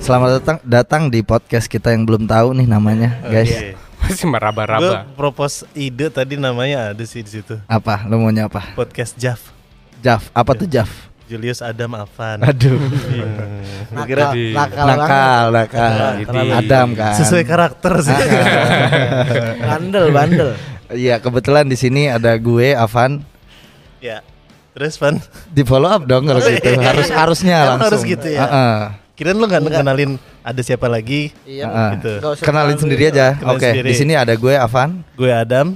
Selamat datang datang di podcast kita yang belum tahu nih namanya, guys. Masih Gue meraba-raba. propose ide tadi namanya ada sih di situ. Apa? Lu maunya apa? Podcast Jaf. Jaf. Apa tuh Jaf? Julius Adam Avan. Aduh. Hmm. Kira Nakal, nakal, nakal, Adam kan. Sesuai karakter sih. bandel, bandel. Iya, kebetulan di sini ada gue Avan. ya. Terus Van, Di follow up dong kalau gitu. Harus harusnya Emang langsung. harus gitu ya? Heeh. kirain lu nggak kenalin ada siapa lagi? Iya. Heeh. gitu. Nggak usah Kenalin sendiri aja. Kenalin Oke, sendiri. di sini ada gue Avan. Gue Adam.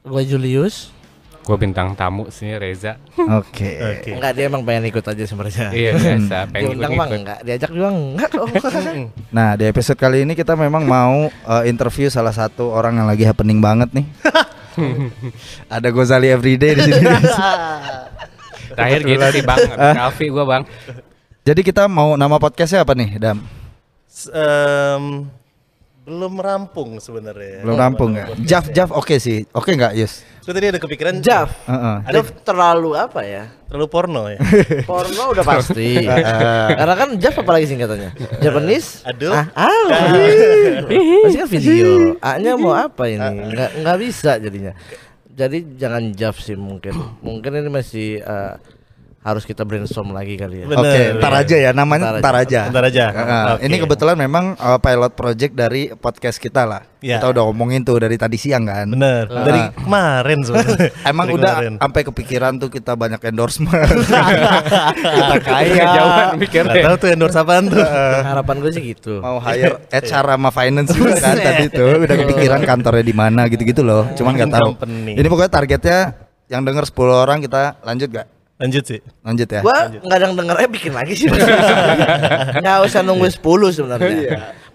Gue Julius. Gue bintang tamu sini Reza. Oke. Oke. Enggak dia emang pengen ikut aja sebenarnya. Iya biasa, pengen Diundang mah ikut. enggak, diajak juga enggak kok. Nah, di episode kali ini kita memang mau uh, interview salah satu orang yang lagi happening banget nih. ada Gozali Everyday di sini. Terakhir gitu sih bang, Alfi gue bang. Jadi kita mau nama podcastnya apa nih, Dam? S- em, belum rampung sebenarnya. Belum rampung nggak? Jaf, Jaf oke sih. Oke nggak, Yus? Gue tadi ada kepikiran Jaf. Heeh. Ada Jaf terlalu apa ya? terlalu porno ya. Porno udah pasti. Karena kan Jaf apa lagi singkatannya? Japanese? Aduh. Ah, ah. Pasti kan video. A-nya mau apa ini? Enggak enggak bisa jadinya. Jadi jangan Jaf sih mungkin. Mungkin ini masih eh, harus kita brainstorm lagi kali ya. Oke, ntar aja ya. Namanya Ntar ntar aja. Ntar aja. Heeh. Oke. Ini kebetulan memang uh, pilot project dari podcast kita lah. Ya. Kita udah ngomongin tuh dari tadi siang kan. Bener. Ah. Dari kemarin sebenarnya. Emang Dari udah kemarin. sampai kepikiran tuh kita banyak endorsement. kita kaya. Tahu tuh endorse apaan tuh. Harapan gue sih gitu. Mau hire HR sama finance juga kan tadi tuh udah kepikiran kantornya di mana gitu-gitu loh. Cuman nggak tahu. Ini pokoknya targetnya yang denger 10 orang kita lanjut gak? Lanjut sih. Lanjut ya. Gua yang dengernya bikin lagi sih. Nggak usah nunggu 10 sebenarnya.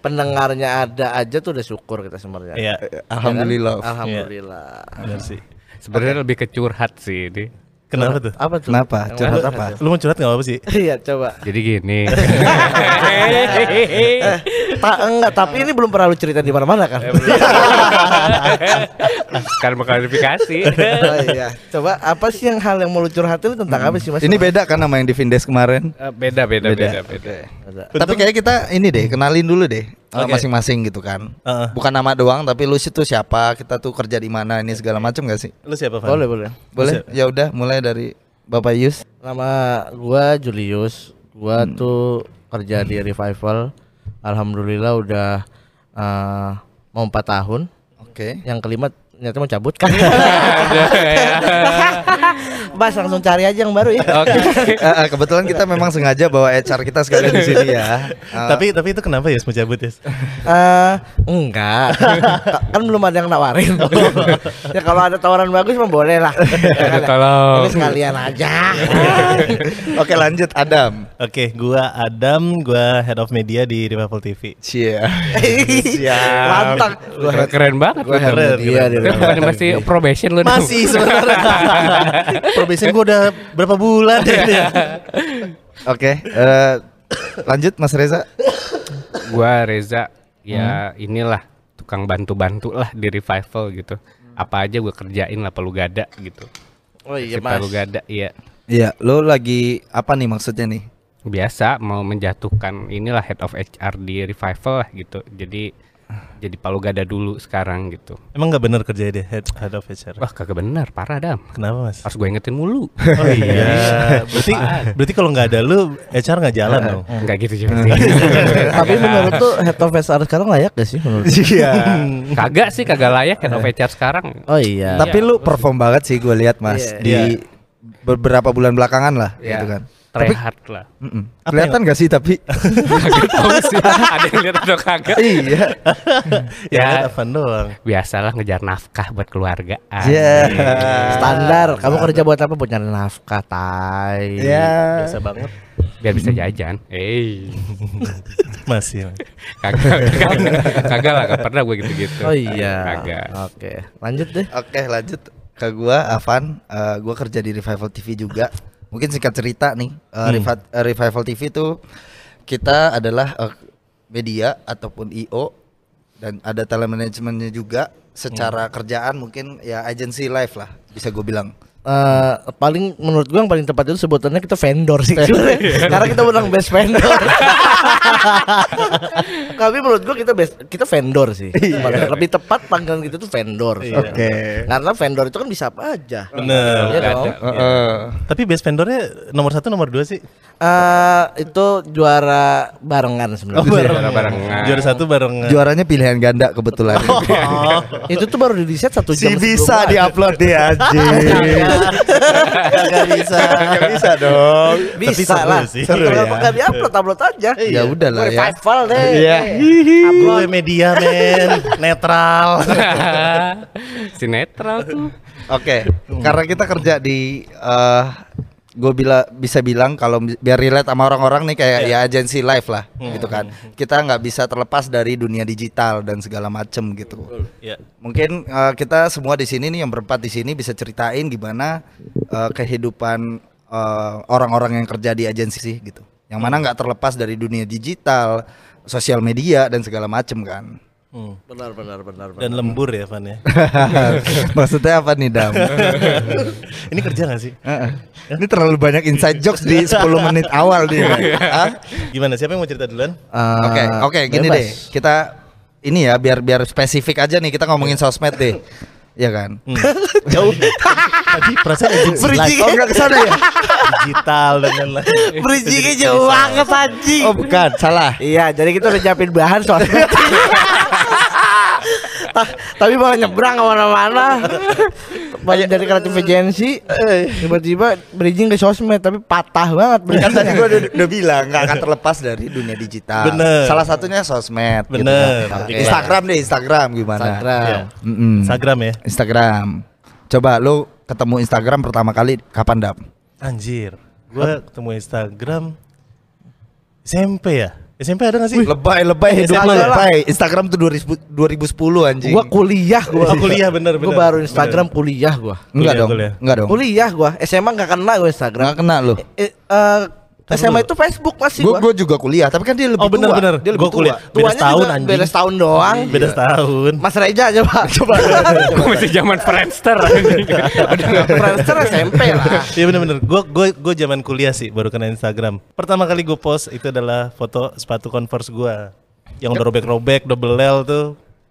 Pendengarnya ada aja tuh udah syukur kita sebenarnya. Iya. Alhamdulillah. Alhamdulillah. Bener sih. Sebenarnya lebih ke curhat sih ini. Kenapa tuh? Apa tuh? Kenapa? Curhat apa? Lu mau curhat nggak apa sih? Iya coba. Jadi gini. Eh, tak enggak, tapi ini belum pernah lu cerita di mana-mana kan? Sekarang mau klarifikasi. oh, iya. Coba apa sih yang hal yang mau lu curhatin tentang apa sih Mas? Ini beda kan sama yang di Vindes kemarin. Eh, beda beda beda Beda. beda. Ada. Tapi kayak kita ini deh, kenalin dulu deh uh, Oke. masing-masing gitu kan. Heeh. Bukan nama doang, tapi lu situ siapa, kita tuh kerja di mana, ini segala macam gak sih? Lu siapa, Van? Boleh, boleh. Boleh? Ya udah, mulai dari Bapak Yus. Nama gua Julius. Gua tuh kerja di Revival. Alhamdulillah udah eh, mau empat tahun. Oke. Yang kelima ternyata mau cabut kan. Bas langsung cari aja yang baru ya. Oke. Eh, eh, kebetulan kita memang sengaja bawa HR kita sekalian di sini ya. Tapi tapi itu kenapa ya mau cabut ya? Eh, enggak. Ka- kan belum ada yang nawarin. ya kalau ada tawaran bagus mah boleh lah. Ya kan? Ini sekalian aja. Oke, lanjut Adam. Oke, gua Adam, gua head of media di Revival TV. Cia. Mantap. Gua Keren, keren banget. gua head keren, media di Lu bukannya masih probation lu? Masih sebenarnya. Probation gua udah berapa bulan ya? Oke, eh, lanjut Mas Reza. Gua Reza ya inilah tukang bantu-bantu lah di revival gitu. Apa aja gua kerjain lah perlu gada gitu. Oh iya mas. perlu gada iya. Iya, lu lagi apa nih maksudnya nih? Biasa mau menjatuhkan inilah head of HR di revival lah gitu. Jadi jadi palu gada dulu sekarang gitu. Emang nggak bener kerja deh head, head of HR? Wah kagak bener, parah dam. Kenapa mas? Harus gue ingetin mulu. Oh iya. berarti berarti kalau nggak ada lu HR nggak jalan dong. Enggak gitu juga sih. Tapi menurut tuh head of HR sekarang layak gak sih menurut? Iya. kagak sih kagak layak head of HR sekarang. Oh iya. Tapi lu perform banget sih gue lihat Mas Iya. di Iya. beberapa bulan belakangan lah Iya. gitu kan. Hard lah. mm-mm. kelihatan gak sih tapi tahu sih. Ada yang lihat atau kagak? iya. Ya, Ya. ya doang. Biasalah ngejar nafkah buat keluarga. Iya. standar. Kamu kerja buat apa? Buat nyari nafkah, tai. Iya. Biasa banget. Biar bisa jajan. Eh, Masih. Mas. kagak, kagak, kagak lah, gak pernah gue gitu-gitu. Oh iya. Kagak. Oke, lanjut deh. Oke, lanjut ke gua Avan. Eh, gua kerja di Revival TV juga. Mungkin singkat cerita nih, eh, Revi- eh, Revival TV itu kita adalah eh, media ataupun IO dan ada talent manajemennya juga. Secara kerjaan mungkin ya agency live lah, bisa gue bilang. Eh, paling menurut gua yang paling tepat itu sebutannya kita vendor sih sebenarnya. Karena kita menang best vendor. Tapi menurut gua kita best, kita vendor sih. Iya. Lebih tepat panggilan kita tuh vendor. sih. Oke. Karena vendor itu kan bisa apa aja. Bener. Iya Nggak dong. ada. Heeh. Tapi best vendornya nomor satu nomor dua sih. Eh, itu juara barengan sebenarnya. Juara barengan. Juara satu bareng. Juaranya pilihan ganda kebetulan. Oh. itu tuh baru di reset satu Si jam. bisa sebelum diupload di anjing. Gak bisa. Gak bisa dong. Bisa lah. Seru ya. nggak diupload, upload aja. Ya udah lah ya. Revival deh. Iya. Gue media men, netral. Sinetron tuh. Oke, karena kita kerja di eh gue bila bisa bilang kalau bi- biar relate sama orang-orang nih kayak ya agensi live lah gitu kan. Kita nggak bisa terlepas dari dunia digital dan segala macem gitu. Ya. Mungkin eh, kita semua di sini nih yang berempat di sini bisa ceritain gimana eh, kehidupan eh, orang-orang yang kerja di agensi sih gitu. Yang mana nggak terlepas dari dunia digital, sosial media dan segala macem kan. Hmm. Benar, benar, benar. benar. Dan lembur ya Van ya. Maksudnya apa nih Dam? Ini kerja gak sih? Heeh. Ini terlalu banyak inside jokes di 10 menit awal nih. Hah? Gimana? Siapa yang mau cerita duluan? Eh, Oke, oke, gini bebas. deh. Kita ini ya biar biar spesifik aja nih kita ngomongin sosmed deh. Iya kan? Hmm. Jauh. Tadi perasaan live. Oh enggak ke sana ya? digital dan lain-lain. Bridgingnya jauh banget anjing. Oh bukan, salah. Iya, jadi kita udah nyiapin bahan soalnya. Ta- Tapi malah nyebrang ke mana-mana. Banyak dari kreatif agency, tiba-tiba bridging ke sosmed, tapi patah banget Kan tadi bridgingnya. gue udah, udah bilang nggak akan terlepas dari dunia digital. Bener. Salah satunya sosmed. gitu Bener. kan. Oke. Instagram deh, Instagram gimana? Instagram. Iya. Mm-mm. Instagram ya. Instagram. Coba lu ketemu Instagram pertama kali kapan dap? Anjir. Gue ketemu Instagram SMP ya. SMP ada gak sih? Lebay, lebay hidup lah. lebay. Instagram tuh 2000, 2010 anjing. Gua kuliah gua. Oh, kuliah, bener, Gua bener. baru Instagram kuliah gua. enggak Kuliah, dong. kuliah. Enggak dong. Kuliah gua. SMA nggak kena gua Instagram. Enggak kena lu. Eh, eh, Tar SMA dulu. itu Facebook masih Gua gua. gua juga kuliah, tapi kan dia lebih Oh bener tua. bener. Dia lebih Gue tua. kuliah. Beda Tuanya juga anjing. Beda setahun doang. Beda setahun. Mas Reja coba. Coba. Kok masih zaman Friendster anjing. Friendster SMP lah. Iya bener-bener. Gue gue gue zaman kuliah sih baru kena Instagram. Pertama kali gue post itu adalah foto sepatu Converse gue yang udah robek-robek, double L tuh.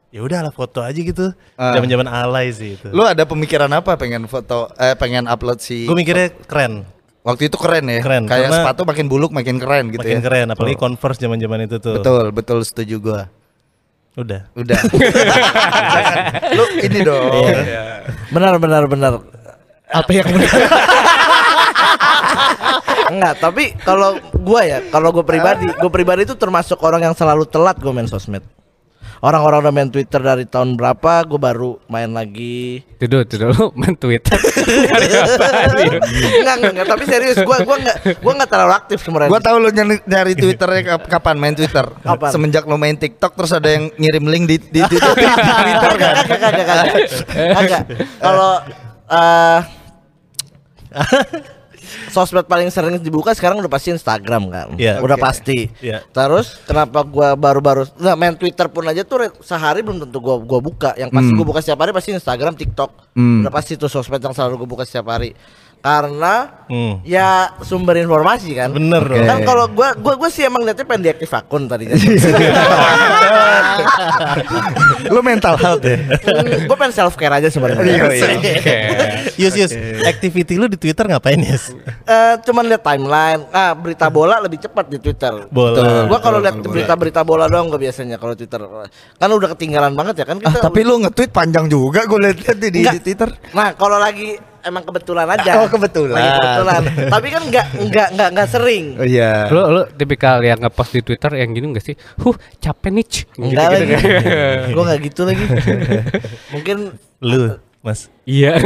Ya udahlah foto aja gitu. Ah. Zaman-zaman alay sih itu. Lu ada pemikiran apa pengen foto eh pengen upload si Gue mikirnya keren, Waktu itu keren ya. Keren, Kayak karena- sepatu makin buluk makin keren gitu makin ya. keren. Apalagi Converse zaman-zaman itu tuh. Betul, betul setuju gua. Udah. Udah. Lu ini dong. Benar benar benar. Apa yang benar? Enggak, tapi kalau gua ya, kalau gua pribadi, gua pribadi itu termasuk orang yang selalu telat gua main sosmed. Orang-orang udah main Twitter dari tahun berapa, gua baru main lagi. Itu dulu, itu dulu main Twitter. Enggak, enggak, enggak, tapi serius gua gua enggak gua enggak terlalu aktif sebenarnya. Gua tahu lu nyari, nyari Twitternya kap- kapan main Twitter. Kapan? Semenjak lu main TikTok terus ada yang ngirim link di di, di, di, di Twitter kan. Kagak, kagak, kagak. Kagak. Kalau eh sosmed paling sering dibuka sekarang udah pasti Instagram kan. Iya. Udah Oke. pasti. Iya. Terus kenapa gua baru-baru nggak main Twitter pun aja tuh sehari belum tentu gua gua buka. Yang pasti Hmm. gua buka setiap hari pasti Instagram, TikTok. Hmm. Udah pasti tuh sosmed yang selalu gua buka setiap hari. Karena Hmm. ya sumber informasi kan. Bener dong. Kan kalau gua gua gua sih emang liatnya pengen diaktif akun tadinya. lu mental health ya. Hmm, gua pengen self care aja sebenarnya. Iya, iya. Oke. Yus Yus, activity lu di Twitter ngapain Yus? Eh, cuman lihat timeline. Ah, berita bola lebih cepat di Twitter. Bola. Gua kalau Betul, lihat kalau bola. berita-berita bola doang gua biasanya kalau Twitter. Kan udah ketinggalan banget ya kan Ah, kita. tapi lu nge-tweet panjang juga gue liat-liat di, di, di Twitter. Nah, kalau lagi emang kebetulan aja. Oh, kebetulan. Lagi kebetulan. tapi kan enggak enggak enggak enggak sering. Oh iya. Lu lu tipikal yang ngepost di Twitter yang gini enggak sih? Huh, capek nih. Enggak lagi. kan. gua enggak gitu lagi. Mungkin Lu, Mas. Iya.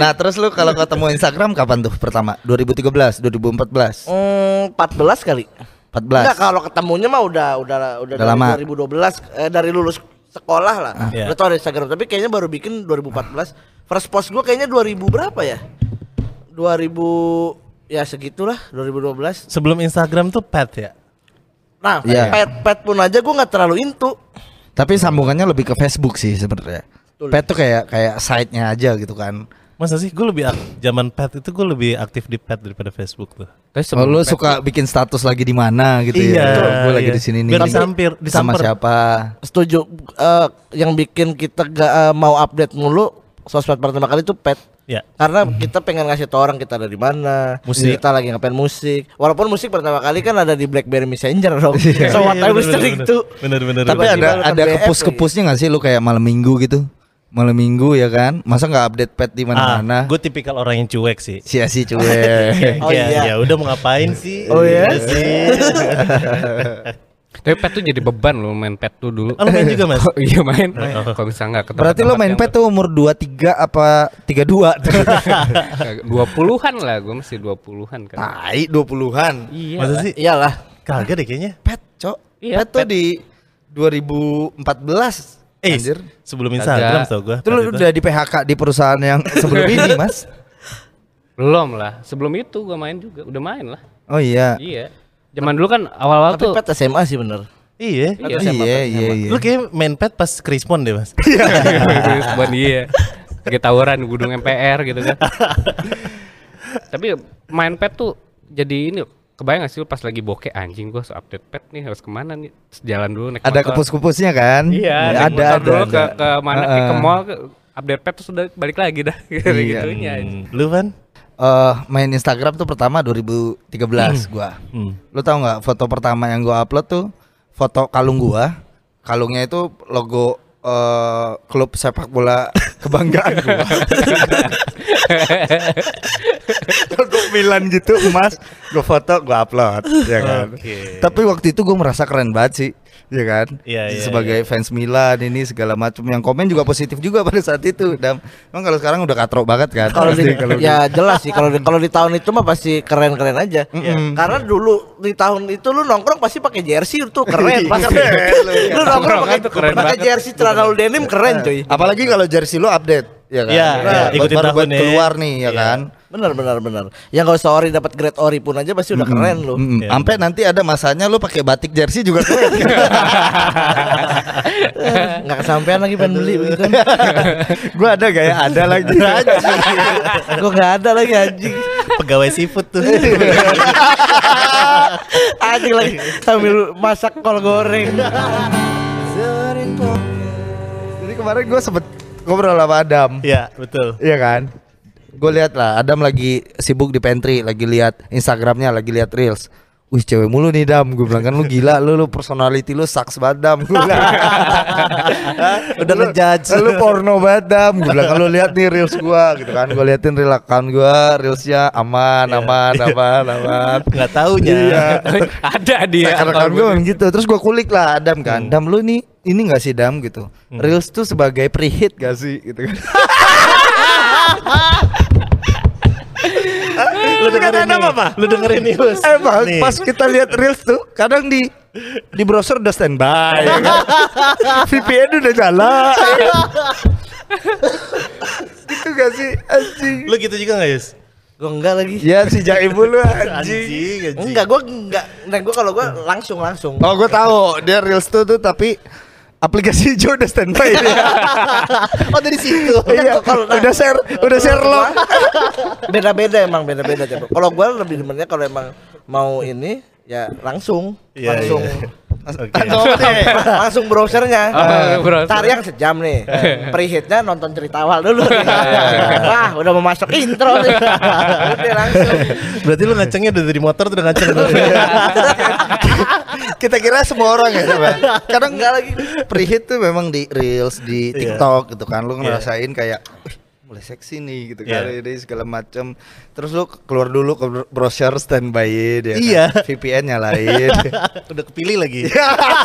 Nah, terus lu kalau ketemu Instagram kapan tuh pertama? 2013, 2014, mm, 14 kali. 14. Enggak kalau ketemunya mah udah udah udah, Udah dari lama. 2012 eh, dari lulus sekolah lah. Iya. Udah tau ada Instagram, tapi kayaknya baru bikin 2014. First post gua kayaknya 2000 berapa ya? 2000 ya segitulah 2012. Sebelum Instagram tuh pet ya? Nah, Iya. pet pet pun aja gua nggak terlalu into. Tapi sambungannya lebih ke Facebook sih sebenarnya. Pet tuh kayak kayak site-nya aja gitu kan. Masa sih gue lebih zaman pet itu gue lebih aktif di pet daripada Facebook tuh. Tapi Oh, lu suka bikin status lagi di mana gitu Iya, ya? Gue lagi iya. di sini nih. Biar disampir, Sama disamper. siapa? Setuju eh, yang bikin kita gak eh, mau update mulu sosmed pertama kali itu pet. Ya. Karena kita pengen ngasih tau orang kita ada di mana, Musik. kita lagi ngapain musik. Walaupun musik pertama kali kan ada di BlackBerry Messenger dong. Iya. so what Iya, I was bener. Bener bener. Tapi bener. ada ada kepus-kepusnya gak sih lu kayak malam minggu gitu? Malam minggu ya kan? Masa nggak update pet di ah, mana-mana? gue tipikal orang yang cuek sih. Sia sih cuek. Oh, ya, iya. ya udah mau ngapain sih? Oh, iya? Udah sih. Tapi pet tuh jadi beban loh main pet tuh dulu. Oh, lu main juga mas? Oh, iya main. Kalau bisa nggak ketemu. Berarti lo main pet tuh umur 23 apa 32? 20-an lah, gue masih 20-an kan. Tai 20-an. Iya. Masa sih? Iyalah. Kagak deh kayaknya. Pet, Cok. Iya, pet tuh pet. di 2014. Eh, Anjir. sebelum Instagram tau gue. Itu lu udah di PHK di perusahaan yang sebelum ini, Mas. Belum lah. Sebelum itu gue main juga, udah main lah. Oh iya. Iya. Zaman dulu kan awal-awal Tapi tuh pet SMA sih bener. Iya. Iya. Iya, iya, iya. Lu kayak main pet pas krispon deh mas. Buat dia. Lagi tawuran gunung MPR gitu kan. Tapi main pet tuh jadi ini kebayang gak sih lu pas lagi bokeh anjing gua harus update pet nih harus ke mana nih Terus jalan dulu naik Ada motor. kepus-kepusnya kan? Iya, naik ada motor ada. dulu ada. ke ke mana ke, ke mall ke, update pet terus udah balik lagi dah gitu gitunya. Hmm, Lu kan? Eh, main Instagram tuh pertama 2013 gua. Hmm. Lu tahu nggak foto pertama yang gua upload tuh foto kalung gua. Kalungnya itu logo eh, klub sepak bola kebanggaan gua. logo Milan gitu emas. Gua foto, gua upload, ya kan. Oke. Tapi waktu itu gua merasa keren banget sih. Ya kan, Iya, iya, sebagai fans Milan ini segala macam yang komen juga positif juga pada saat itu. Dan emang kalau sekarang udah katrok banget kan. Kalau di, kalau ya jelas sih kalau di, kalau di tahun itu mah pasti keren-keren aja. Mm-mm. Karena dulu di tahun itu lu nongkrong pasti pakai jersey tuh Iya, keren pasti. lu nongkrong Nongkrong pakai tuh keren pakai banget. jersey celana lu denim keren cuy. Apalagi kalau jersey lu update, ya kan? Iya, iya, ikutin baru buat tahun ya. keluar nih, ya Iya. kan? Benar benar benar. Yang kalau seori dapat grade ori pun aja pasti udah keren lu. Iya, Sampai nanti ada masanya lu pakai batik jersey juga keren. Nggak kesampaian lagi pengen beli begitu. gua ada gaya ada lagi. Gua nggak ada lagi anjing. Pegawai seafood tuh. Anjing lagi sambil masak kol goreng. Jadi kemarin gua sempet ngobrol sama Adam. Iya betul. Iya kan? Gue lihat lah Adam lagi sibuk di pantry, lagi lihat Instagramnya, lagi lihat reels. Wih cewek mulu nih Dam. Gue bilang kan lu gila Lu lu personality lu sucks banget Dam. Gue bilang. Udah ngejudge. Lu porno banget Dam. Gue bilang kalau lihat nih reels gua gitu kan. Gue liatin reel account gua Reelsnya aman aman aman aman. Nggak taunya. Iya. Ada dia. Rekan gue gitu. Terus gue kulik lah Adam kan. Dam lu nih Ini gak sih Dam? Gitu. Reels tuh sebagai preheat gak sih? Gitu kan Lu dengerin nih. Lu dengerin nih bos. Emang Nih. pas kita lihat reels tuh kadang di di browser udah standby ya kan? VPN udah nyala ya kan? gitu gak sih anjing Lu gitu juga nggak Yus? Gua enggak lagi. ya si Jaim lu anjing Anjing, anjing. Enggak, gua enggak. Nah, gua kalau gua langsung langsung. oh gue tahu dia reels tuh tuh tapi aplikasi hijau udah standby dia Oh dari situ. iya kalau udah share udah share lo beda-beda emang beda-beda. Kalau gua lebih demennya kalau emang mau ini ya langsung Iya, langsung iya. Oke. langsung browsernya. Oh, browser. Cari yang sejam nih. Preheatnya nonton cerita awal dulu. nih. Wah, udah mau masuk intro nih. Udah langsung. Berarti lu ngacengnya udah dari motor tuh udah ngaceng tuh. kita kira semua orang ya coba kadang Enggak lagi. preheat tuh memang di reels di Iya. TikTok gitu kan lu ngerasain kayak "Wih, mulai seksi nih gitu kan Iya. ini segala macam terus lu keluar dulu ke bro- browser standby dia Iya. VPN nyalain udah kepilih lagi.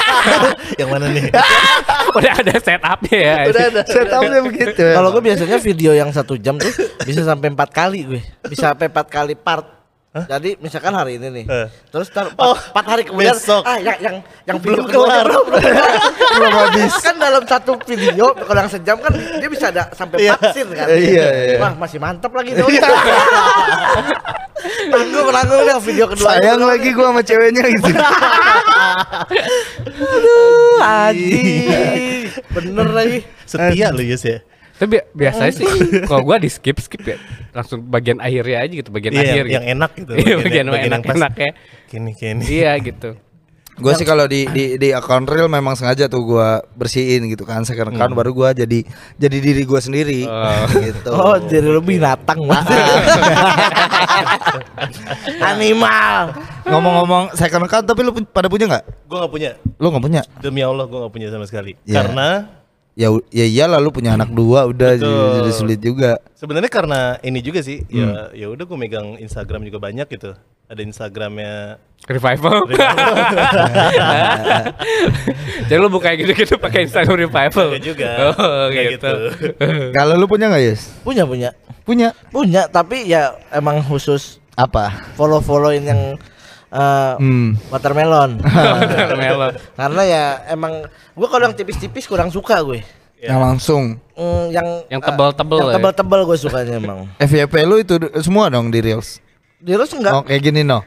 Yang mana nih? Udah ada setupnya ya. udah ada setupnya begitu Kalau gue biasanya video yang satu jam tuh bisa sampai empat kali gue, bisa sampai empat kali part. Jadi misalkan hari ini nih, Eh. terus tar empat, Oh, empat hari kemudian, besok. ah yang yang yang Belum video kelar. belum, habis kan dalam satu video kalau yang sejam kan dia bisa ada sampai Iya. empat scene kan. Iya, iya. Wah masih mantap lagi dong. tanggung tanggung yang video kedua. sayang lagi gua sama ceweknya gitu Aduh, anjing. Bener lagi. Setia lu Yus ya. Tapi bi- biasanya sih kalau gua di skip skip ya langsung bagian akhirnya aja gitu, bagian Iya, akhir yang, yang gitu. enak gitu. Iya, bagian yang yang pas enak-enak ya. Kini kini. Iya gitu. Gue sih kalau di di di account real memang sengaja tuh gua bersihin gitu kan. Second account baru gua jadi jadi diri gua sendiri Oh. gitu. Oh, jadi lu binatang banget. Animal. Ngomong-ngomong second account tapi lu pada punya nggak? Gue nggak punya. Lu nggak punya? Demi Allah gue nggak punya sama sekali. Iya. Karena Ya ya iyalah lu punya anak dua udah jadi, sulit juga. sebenarnya karena ini juga sih. Hmm. Ya ya udah gue megang Instagram juga banyak gitu. Ada Instagramnya. Revival. Jadi lu buka gitu-gitu pakai Instagram revival. Ada juga. Oh, Kayak gitu. Kalau lu punya nggak Yes? Punya punya. Punya Punya, tapi ya emang khusus apa? follow-followin yang eh, Hmm. watermelon. Melon. Karena ya emang gua kalau yang tipis-tipis kurang suka gue. Yang langsung Mm, yang Yang eh, tebal-tebal yang ya? tebal-tebal gue sukanya emang. FYP lu itu semua dong di Reels. Di Reels enggak. Oh kayak gini no.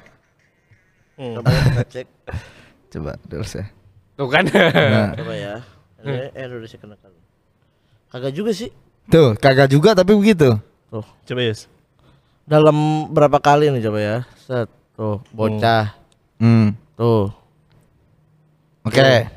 Hmm. Coba kita cek. Coba Reels ya. Tuh kan. Nah. Coba ya. Eh, eh udah kenakan. Kagak juga sih. Tuh kagak juga tapi begitu. Tuh. Coba Yus. Dalam berapa kali nih coba ya? Set. Tuh, bocah. Hmm. Tuh. Oke.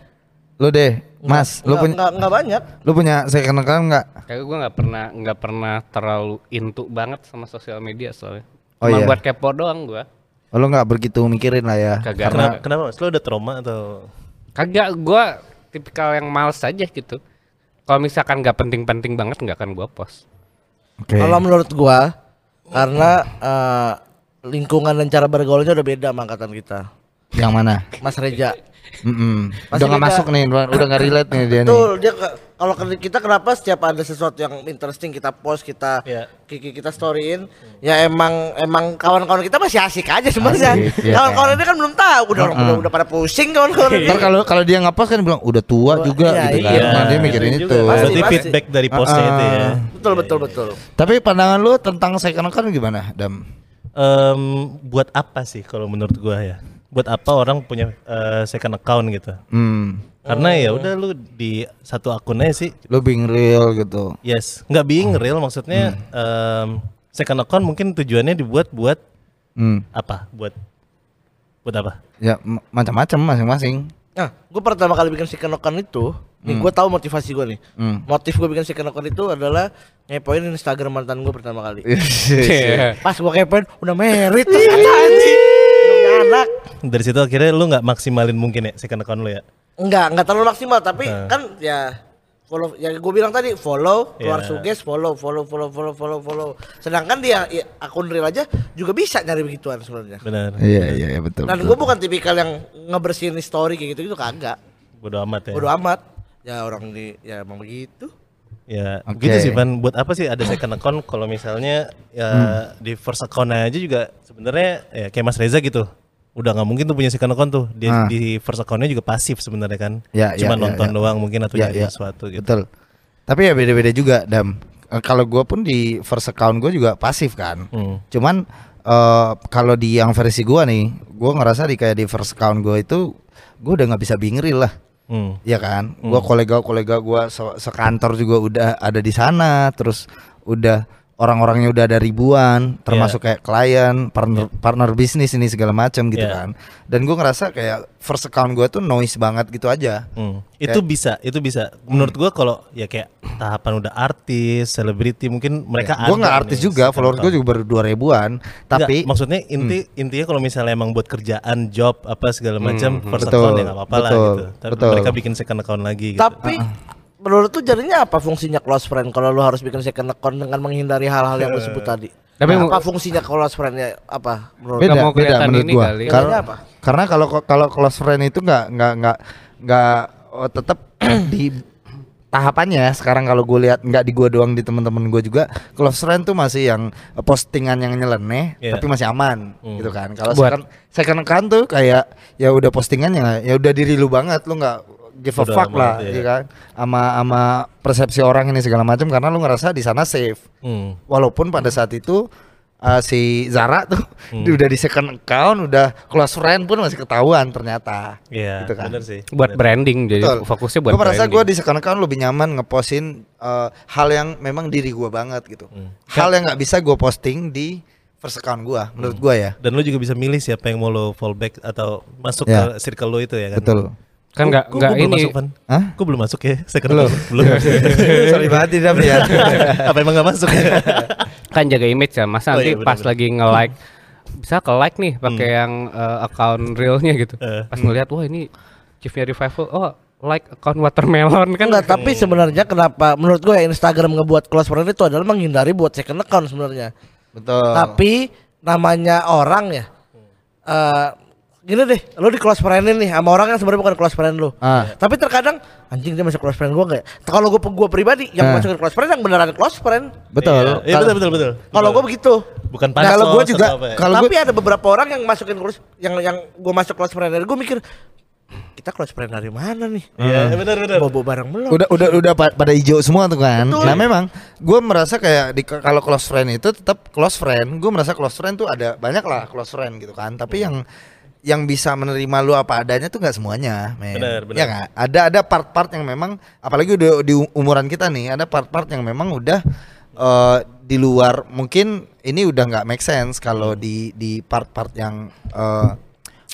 Lu deh, Mas, lu Enggak, punya enggak, enggak banyak. lu punya second account enggak? Kayak gue nggak pernah nggak pernah terlalu into banget sama sosial media soalnya. Oh, Cuma iya. buat kepo doang gua. Oh, lu enggak begitu mikirin lah ya. Kagak. Karena kenapa? Mas? Lo udah trauma atau? Kagak gua tipikal yang males aja gitu. Kalau misalkan nggak penting-penting banget nggak akan gua post. Oke. Kalau menurut gua karena eh, lingkungan dan cara bergaulnya udah beda sama angkatan kita. Yang mana? Mas Reja. Mm-mm. Pasti Udah nggak masuk nih, udah nggak relate nih dia nih. Betul, dia ke- kalau kita kenapa setiap ada sesuatu yang interesting kita post, kita Iya. kiki kita storyin, ya emang emang kawan-kawan kita masih asik aja sebenarnya. Iya. Kawan-kawan ini kan belum tahu, udah orang udah, udah pada pusing kawan-kawan ini. Ntar kalau kalau dia pas kan bilang udah tua juga iya, gitu kan. iya. Nah, dia mikirin Itu itu. Berarti pasti. feedback dari postnya itu ya. Betul betul betul. Tapi pandangan lu tentang second account gimana, Dam? Em, buat apa sih kalau menurut gua ya? Buat apa orang punya eh, second account gitu? Hmm. Karena ya udah lu di satu akun aja sih. Lu being real gitu. Yes, nggak being real maksudnya em, second account mungkin tujuannya dibuat buat Hmm. apa? Buat buat apa? Ya macam-macam masing-masing. Nah, gue pertama kali bikin second account itu, nih gue tahu motivasi gue nih. Hmm. Motif gue bikin second account itu adalah ngepoin Instagram mantan gue pertama kali. Iya. Pas gue kepoin udah merit ternyata anjing. Anak. Dari situ akhirnya lu nggak maksimalin mungkin ya second account lu ya? Enggak, enggak terlalu maksimal tapi Nah. kan ya follow ya gue bilang tadi follow keluar Ya. suges follow follow follow follow follow follow sedangkan dia ya, akun real aja juga bisa nyari begituan sebenarnya Benar. Iya iya iya betul. dan gue bukan tipikal yang ngebersihin story kayak gitu gitu kagak Bodo amat ya. bodo amat ya orang di ya emang begitu Ya, Oke. gitu sih Van. Buat apa sih ada second account kalau misalnya ya di first account aja juga sebenarnya ya kayak Mas Reza gitu. Udah nggak mungkin tuh punya second account tuh. Dia Ah. di first accountnya juga pasif sebenarnya kan. Ya, Cuma ya, ya, nonton ya. doang mungkin atau Ya, nyari ya. sesuatu gitu. Betul. Tapi ya beda-beda juga, Dam. Eh, Kalau gue pun di first account gue juga pasif kan. Hmm. Cuman eh kalau di yang versi gua nih, gua ngerasa di kayak di first account gua itu gua udah nggak bisa being real lah. Hmm. Iya kan? Gua kolega-kolega gua se- sekantor juga udah ada di sana, terus udah orang-orangnya udah ada ribuan, termasuk kayak klien, partner partner bisnis ini segala macam gitu Iya. kan. Dan gua ngerasa kayak first account gua tuh noise banget gitu aja. Hmm. Itu bisa, itu bisa. Menurut gua kalau ya kayak tahapan udah artis, selebriti mungkin mereka Gua nggak ada artis nih juga, followers gua account. juga baru dua ribuan, tapi Nggak, maksudnya inti intinya kalau misalnya emang buat kerjaan, job apa segala macam first Betul, account ya nggak apa-apa lah gitu. Tapi betul. mereka bikin second account lagi gitu. tapi menurut tuh jadinya apa fungsinya close friend kalau lu harus bikin second account dengan menghindari hal-hal yang lu sebut tadi Tapi Nah, apa fungsinya close friendnya apa menurut beda mau beda menurut ini gua kali. karena apa? karena kalau kalau close friend itu nggak nggak nggak nggak oh, tetap di tahapannya sekarang kalau gue lihat nggak di gua doang di teman-teman gue juga close friend tuh masih yang eh, postingan yang nyeleneh Iya. tapi masih aman Hmm. gitu kan kalau second second account tuh kayak ya udah postingannya ya udah diri lu banget lu nggak give a Udah fuck lah iya. ya kan sama sama persepsi orang ini segala macam karena lu ngerasa di sana safe Hmm. walaupun pada saat itu uh, si Zara tuh udah di second account, udah close friend pun masih ketahuan ternyata. Iya, Gitu kan. bener sih. Buat branding jadi Betul. fokusnya buat Gue merasa gue di second account lebih nyaman ngepostin uh, hal yang memang diri gue banget gitu. Hmm. Hal yang nggak bisa gue posting di first account gue, menurut gue ya. Dan lu juga bisa milih siapa yang mau lo fallback atau masuk Ya. ke circle lo itu ya kan? Betul. Kan nggak Gua- nggak gua belum ini masuk, Van. Hah? Gue belum masuk ya, second belum. belum. Sorry banget nih Dam ya. Apa emang gak masuk ya? kan jaga image ya masa Oh, nanti iya, bener, pas bener. lagi nge-like bisa ke like nih pakai yang eh, account realnya gitu Hmm. Eh. pas ngeliat wah ini chiefnya revival oh like account watermelon kan Enggak, tapi sebenarnya kenapa menurut gue ya Instagram ngebuat close friend itu adalah menghindari buat second account sebenarnya. Betul. Tapi namanya orang ya. eh gini deh, lu di close friendin nih sama orang yang sebenarnya bukan close friend lu. Ah. Tapi terkadang anjing dia masuk close friend gua enggak ya? Kalau gua gua pribadi yang Ah. masukin close friend yang beneran close friend. Betul. Iya, iya, betul betul betul. Kalau gua begitu. bukan Nah, pansos kalau gua juga- ya? kalau Tapi ada beberapa orang yang masukin close yang yang gua masuk close friend dari gua mikir kita close friend dari mana nih? Iya, benar benar. Bobo bareng belum. udah udah udah pa- pada hijau semua tuh kan. Betul. Nah memang gue merasa kayak di kalau close friend itu tetap close friend. Gue merasa close friend tuh ada banyak lah close friend gitu kan. Tapi yang yang bisa menerima lu apa adanya tuh nggak semuanya, men. Benar, benar. Ya nggak? Ada ada part-part yang memang apalagi udah di umuran kita nih, ada part-part yang memang udah eh, di luar mungkin ini udah nggak make sense kalau di di part-part yang eh,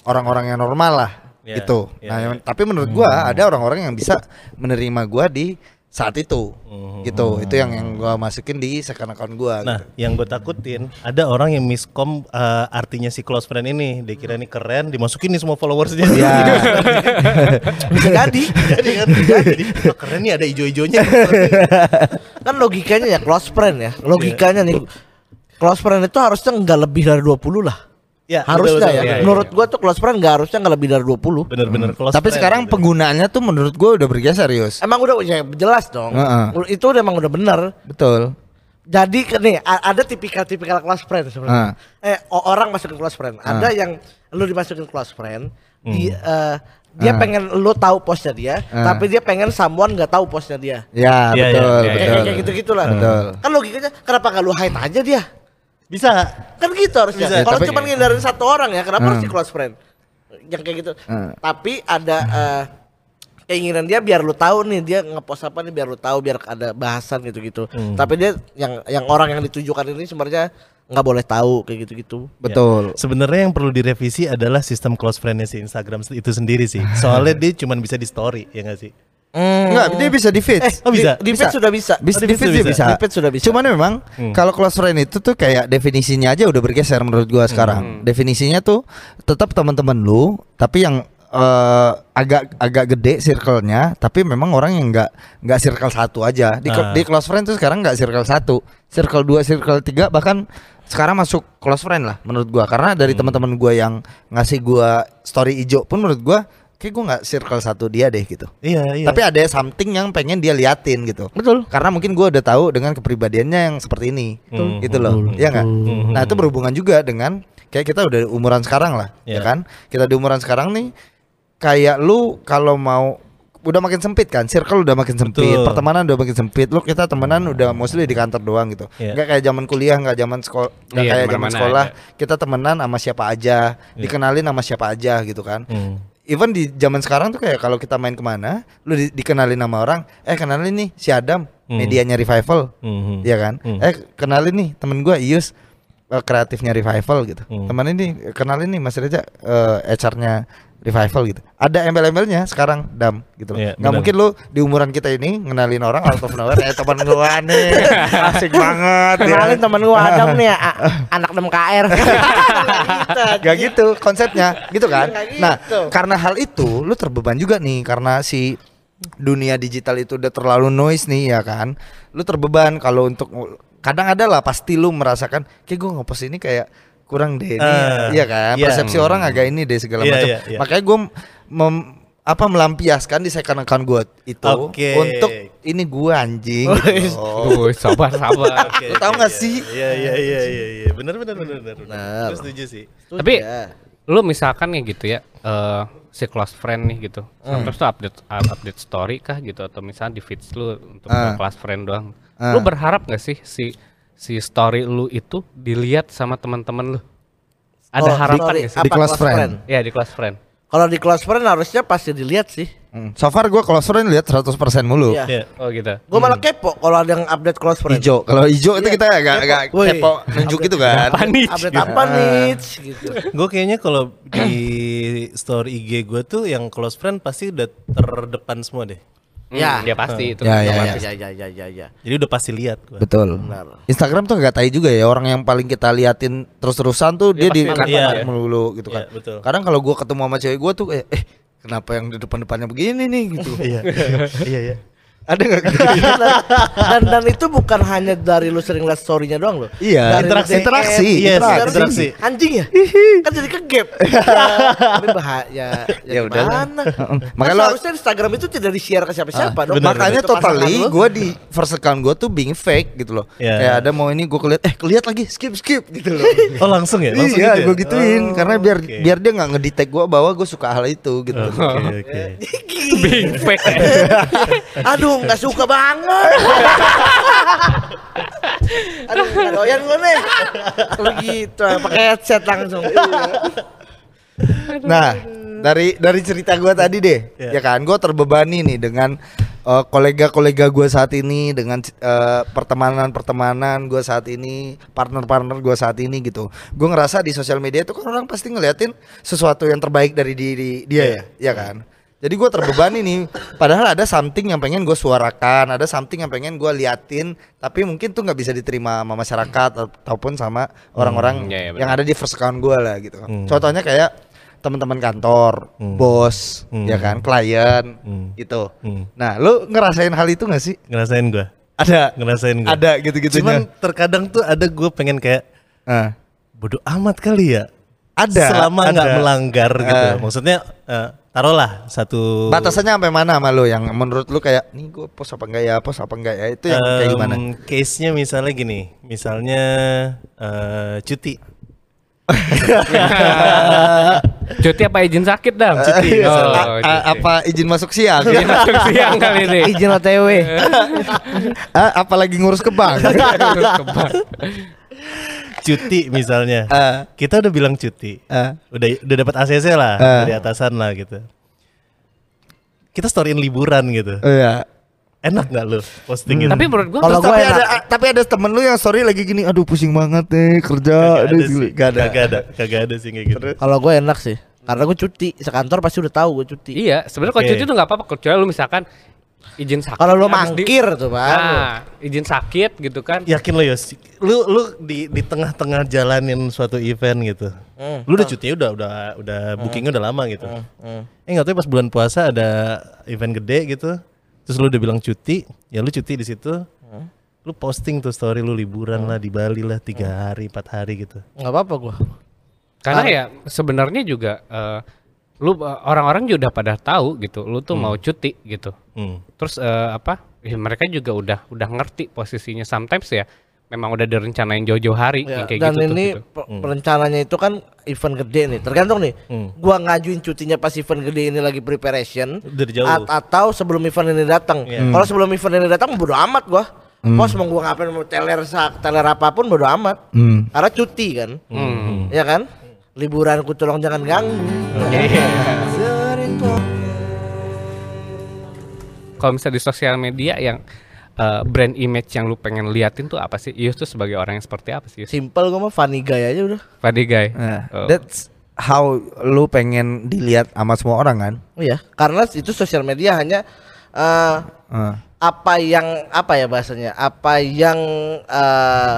orang-orang yang normal lah Ya, gitu. ya, nah, yang- tapi menurut gua ada orang-orang yang bisa menerima gua di saat itu. Mhm. Gitu. Itu yang yang gua masukin di second account gua Nah, gitu. yang gue takutin ada orang yang miskom eh, artinya si close friend ini. Dia kira ini keren, dimasukin nih semua followersnya. Ya. Bisa jadi. jadi kan, jadi oh, keren nih ada ijo-ijonya. kan logikanya ya close friend ya. Logikanya nih close friend itu harusnya nggak lebih dari 20 lah. Ya, harusnya betul, ya. betul, iya, Menurut iya. gua tuh close friend nggak harusnya nggak lebih dari 20. bener-bener close Tapi friend sekarang gitu. penggunaannya tuh menurut gua udah bergeser, Yus. Emang udah ya jelas dong. Heeh. Itu emang udah bener. Betul. Jadi nih ada tipikal-tipikal close friend sebenarnya. Eh o- orang masukin close friend. Ada yang lu dimasukin close friend, di eh, dia Ah. pengen lu tahu posnya dia, Ah. tapi dia pengen someone nggak tahu posnya dia. Ya, Iya, betul, iya, Kayak betul. kayak gitu-gitu lah. Betul. Kan logikanya kenapa nggak lu hide aja dia? Bisa. Kan gitu harusnya. Bisa, Kalau tapi- cuma ngindarin satu orang ya, kenapa harus Hmm. di close friend? Yang kayak gitu. Hmm. Tapi ada eh, keinginan dia biar lu tahu nih dia ngepost apa nih biar lu tahu biar ada bahasan gitu-gitu. Hmm. Tapi dia yang yang orang yang ditujukan ini sebenarnya nggak boleh tahu kayak gitu-gitu. Betul. Sebenarnya yang perlu direvisi adalah sistem close friendnya si Instagram itu sendiri sih. Soalnya dia cuma bisa di story, ya nggak sih? Enggak, dia bisa di feed. Eh, Oh, bisa? Di, di sudah bisa. Bisa, Oh, di juga bisa. bisa. Di feed sudah bisa. Cuman memang Hmm. kalau close friend itu tuh kayak definisinya aja udah bergeser menurut gua sekarang. Definisinya tuh tetap teman-teman lu, tapi yang eh, agak agak gede circle-nya, tapi memang orang yang nggak nggak circle satu aja. Di, Ah. di close friend tuh sekarang nggak circle satu, circle dua, circle tiga, bahkan sekarang masuk close friend lah menurut gua. Karena dari teman-teman gua yang ngasih gua story ijo pun menurut gua kayak gua nggak circle satu dia deh gitu. Iya, iya. Tapi ada something yang pengen dia liatin gitu. Betul. Karena mungkin gua udah tahu dengan kepribadiannya yang seperti ini, Betul. gitu loh, Iya nggak? Nah itu berhubungan juga dengan kayak kita udah umuran sekarang lah, ya Iya. kan? Kita di umuran sekarang nih, kayak lu kalau mau udah makin sempit kan, circle udah makin sempit, Betul. pertemanan udah makin sempit. Lu kita temenan udah mostly di kantor doang gitu. Nggak kayak zaman kuliah, nggak zaman sekolah, nggak Iya, kayak zaman sekolah. ada. Kita temenan sama siapa aja, dikenalin sama siapa aja gitu kan Hmm. Even di zaman sekarang tuh kayak kalau kita main ke mana, lu di- dikenalin nama orang, eh kenalin nih si Adam, Hmm. medianya revival, Hmm. ya kan? Hmm. Eh kenalin nih temen gua Ius, eh, kreatifnya revival gitu. Hmm. Teman ini kenalin nih Mas Reza, eh, HR-nya revival gitu. Ada embel-embelnya sekarang Dam gitu loh. Iya, Nggak mungkin lu di umuran kita ini ngenalin orang out of nowhere, eh teman gua nih, asik banget. ya. Kenalin temen gua Adam nih a- anak 6 KR. Gak gitu konsepnya gitu kan gitu. nah karena hal itu lu terbeban juga nih karena si dunia digital itu udah terlalu noise nih ya kan lu terbeban kalau untuk kadang ada lah pasti lu merasakan kayak gue ngepost ini kayak kurang deh ini Ah, iya kan iya. persepsi orang agak ini deh segala Iya, macam iya, iya. makanya gue mem- apa melampiaskan di second account gue itu Oke. untuk ini gue anjing Oh, gitu. Tuh, sabar sabar. Oke, Lu nggak iya. sih? Iya iya iya iya iya. Benar benar benar benar. Benar. Gue setuju sih. Tapi Ya. lu misalkan ya gitu ya eh si close friend nih gitu. Hmm. Sometimes tuh update up- update story kah gitu atau misalnya di feeds lu untuk Ah. close friend doang. Ah. Lu berharap gak sih si si story lu itu dilihat sama teman-teman lu? Ada Oh, harapan sorry, nggak sih? apa Di close friend. Ya di close friend. Kalau di close friend harusnya pasti dilihat sih. Hmm. So far gue kalau friend lihat 100% mulu. Iya. Iya. Oh gitu. Gue malah kepo kalau ada yang update close friend. Ijo. Kalau ijo itu Iya, kita agak kepo. agak Woi, kepo nunjuk gitu kan. Apa nih? Update apa nih? Gitu. Gue kayaknya kalau di story IG gue tuh yang close friend pasti udah terdepan semua deh. Ya. Ya pasti itu. Ya, ya, otomatis. Ya, ya, ya, ya, ya. Jadi udah pasti lihat gue. Betul. Benar. Instagram tuh gak tahu juga ya orang yang paling kita liatin terus-terusan tuh dia, di pasti kanan iya. melulu gitu kan. Iya, betul. Kadang kalau gua ketemu sama cewek gua tuh eh, eh kenapa yang di depan-depannya begini nih gitu. Iya. Iya iya. Ada nggak gitu? dan dan itu bukan hanya dari lu sering lihat story-nya doang loh. Iya, Dari interaksi, DM, interaksi, Yes, interaksi. interaksi. Anjing ya? kan jadi kegap. Ini bahaya. Ya, Ya udah gimana? Makanya lo- harusnya Instagram itu tidak di-share ke siapa-siapa dong. benar, Makanya totally gua di first account gua tuh being fake gitu loh. Iya. Kayak ada mau ini gua keliat eh keliat lagi skip skip gitu loh. Oh langsung ya? Langsung iya, gitu ya? gua gituin Oh, karena biar biar dia nggak ngedetect gua bahwa gua suka hal itu gitu. Oke oke. Being fake. Aduh, nggak suka banget. Aduh, nggak doyan gue nih. Begitu, pakai headset langsung. Nah, dari dari cerita gua tadi deh, Iya. ya kan, gua terbebani nih dengan eh, kolega-kolega gua saat ini, dengan eh, pertemanan-pertemanan gua saat ini, partner-partner gua saat ini gitu. Gua ngerasa di sosial media itu kan orang pasti ngeliatin sesuatu yang terbaik dari diri dia ya, ya kan. Jadi gua terbebani nih, padahal ada something yang pengen gue suarakan, ada something yang pengen gua liatin, tapi mungkin tuh nggak bisa diterima sama masyarakat ataupun sama orang-orang iya, iya, benar. yang ada di first account gue lah gitu. Hmm. Contohnya kayak teman-teman kantor, Hmm. bos, Hmm. ya kan, klien, Hmm. gitu. Hmm. Nah, lu ngerasain hal itu gak sih? Ngerasain gue. Ada, Ngerasain gue. ada gitu-gitunya. Cuman terkadang tuh ada gue pengen kayak Ah, bodoh amat kali ya. ada, Selama nggak ada. melanggar gitu. Ah. Maksudnya eh, taruhlah satu Batasannya sampai mana sama lu yang menurut lu kayak nih gue post apa enggak ya, post apa enggak ya? Itu yang kayak Em, gimana? Case-nya misalnya gini, misalnya eh, cuti. Cuti apa izin sakit dah? Cuti, Oh, A- a- cuti. apa izin masuk siang? Izin masuk siang kali ini. Izin OTW. Ah, apa lagi ngurus ke bank? Cuti misalnya. Ah. Kita udah bilang cuti. Ah. Udah udah dapat ACC lah Ah. dari atasan lah gitu. Kita storyin liburan gitu. Iya. Enak nggak lu posting gitu? Tapi menurut gua Kalau gua tapi enak. ada tapi ada temen lu yang story lagi gini, aduh pusing banget deh kerja, Kagak aduh ada sih. Gak ada. Kagak ada. Kagak ada sih kayak gitu. Kalau gue enak sih. Karena gue cuti, sekantor pasti udah tahu gue cuti. Iya, sebenarnya kalau Oke. cuti tuh nggak apa-apa kecuali lu misalkan izin sakit. Kalau lu habis di- mangkir tuh, Bang. Nah, izin sakit gitu kan. Yakin lo Yos? Lu lu di di tengah-tengah jalanin suatu event gitu. Hmm. Lu udah cutinya udah udah udah bookingnya udah lama gitu. Hmm. Eh nggak tahu pas bulan puasa ada event gede gitu. Terus lu udah bilang cuti, ya lu cuti di situ. Hmm. Lu posting tuh story lu liburan lah di Bali lah tiga hari, empat hari gitu. Nggak apa-apa gue. Karena Ah. ya sebenarnya juga eh, lu eh, orang-orang juga udah pada tahu gitu, lu tuh mau cuti gitu. Hmm. Terus eh, apa? Ya, mereka juga udah udah ngerti posisinya. Sometimes ya memang udah direncanain jauh-jauh hari Ya, kayak dan gitu tuh, ini gitu. pe- perencananya itu kan event gede nih. Tergantung nih. Hmm. Gua ngajuin cutinya pas event gede ini lagi preparation Dari jauh. at- atau sebelum event ini datang. Iya. Kalau sebelum event ini datang bodo amat gua. Pos mau gua ngapain mau teler sak, teler apa pun bodo amat. Hmm. Karena cuti kan. Hmm. Ya kan? Liburan ku tolong jangan ganggu. Kalau misalnya di sosial media yang eh, brand image yang lu pengen liatin tuh apa sih? Ius tuh sebagai orang yang seperti apa sih? Yus? Simple gua mah funny guy aja udah. Fadi guy. Nah, Oh. that's how lu pengen dilihat sama semua orang kan? Iya, karena itu sosial media hanya eh, Ah. apa yang apa ya bahasanya? Apa yang eh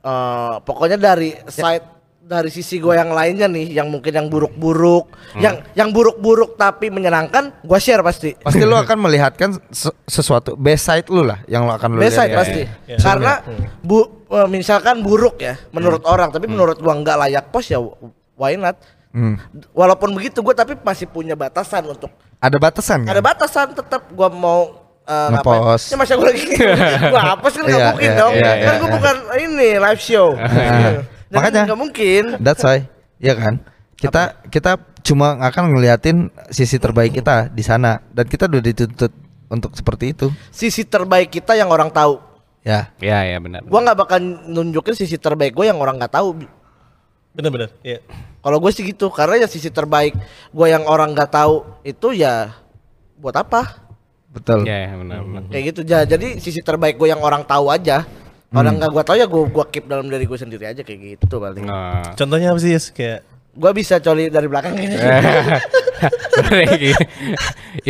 eh, pokoknya dari side dari sisi gue yang lainnya nih, yang mungkin yang buruk-buruk, yang yang buruk-buruk tapi menyenangkan, gua share pasti. Pasti lu akan melihatkan se- sesuatu best side lu lah yang lu akan lu Best side ya. pasti. iya. Karena bu eh, misalkan buruk ya menurut orang, tapi menurut gua nggak layak post ya why not? Hmm. Walaupun begitu gua tapi masih punya batasan untuk Ada batasan kan? ada batasan tetap gua mau uh, Ngepost. Ya masa gua lagi gua hapus kan nggak Iya, mungkin iya, dong. iya, kan iya, gua iya. bukan ini live show. Makanya. nggak mungkin. That's why. Iya kan? Kita kita cuma akan ngeliatin sisi terbaik kita di sana dan kita udah dituntut untuk seperti itu. Sisi terbaik kita yang orang tahu. Ya. Ya ya benar. Gua nggak bakal nunjukin sisi terbaik gue yang orang nggak tahu. Bener-bener. Iya. Kalau gue sih gitu, karena ya sisi terbaik gue yang orang nggak tahu itu ya buat apa? Betul. Ya, ya benar benar. Kayak gitu. Ja- Jadi sisi terbaik gue yang orang tahu aja. Orang nggak gue tahu ya gue gua keep dalam diri gue sendiri aja kayak gitu paling. Nah. Contohnya apa sih Yus? Kayak Gue bisa coli dari belakang gini.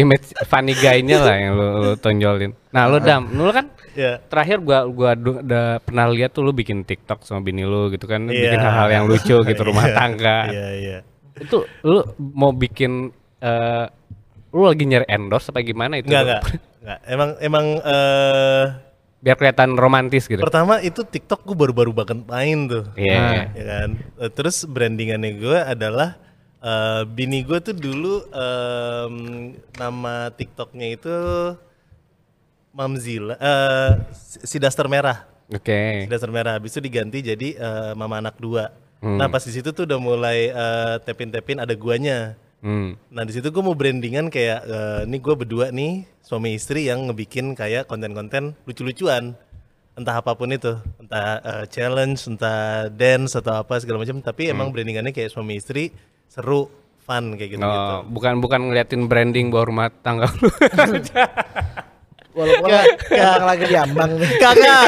image funny guy-nya lah yang lu, lu tonjolin. Nah, lu dam, lu kan ya terakhir gua gua udah pernah lihat tuh lu bikin TikTok sama bini lu gitu kan, bikin Iya. hal-hal yang lucu gitu rumah Iya, tangga. Iya, iya. Itu lu mau bikin eh lu lagi nyari endorse apa gimana itu? Enggak, enggak. Enggak. Emang emang eh Biar kelihatan romantis gitu. pertama itu TikTok gue baru-baru banget main tuh. Iya. ya kan Eh, terus brandingannya gue adalah eh, bini gue tuh dulu em, nama TikToknya itu Mamzila eh, si daster merah Oke. si daster merah habis itu diganti jadi eh, mama anak dua nah pas di situ tuh udah mulai eh, tepin tepin ada guanya Hmm. Nah di situ gue mau brandingan kayak eh, ini gue berdua nih suami istri yang ngebikin kayak konten-konten lucu-lucuan entah apa pun itu entah eh, challenge entah dance atau apa segala macam tapi emang brandingannya kayak suami istri seru fun kayak gitu gitu. Oh, bukan bukan ngeliatin branding bawah rumah tangga lu. Walaupun yang lagi diambang. Kagak,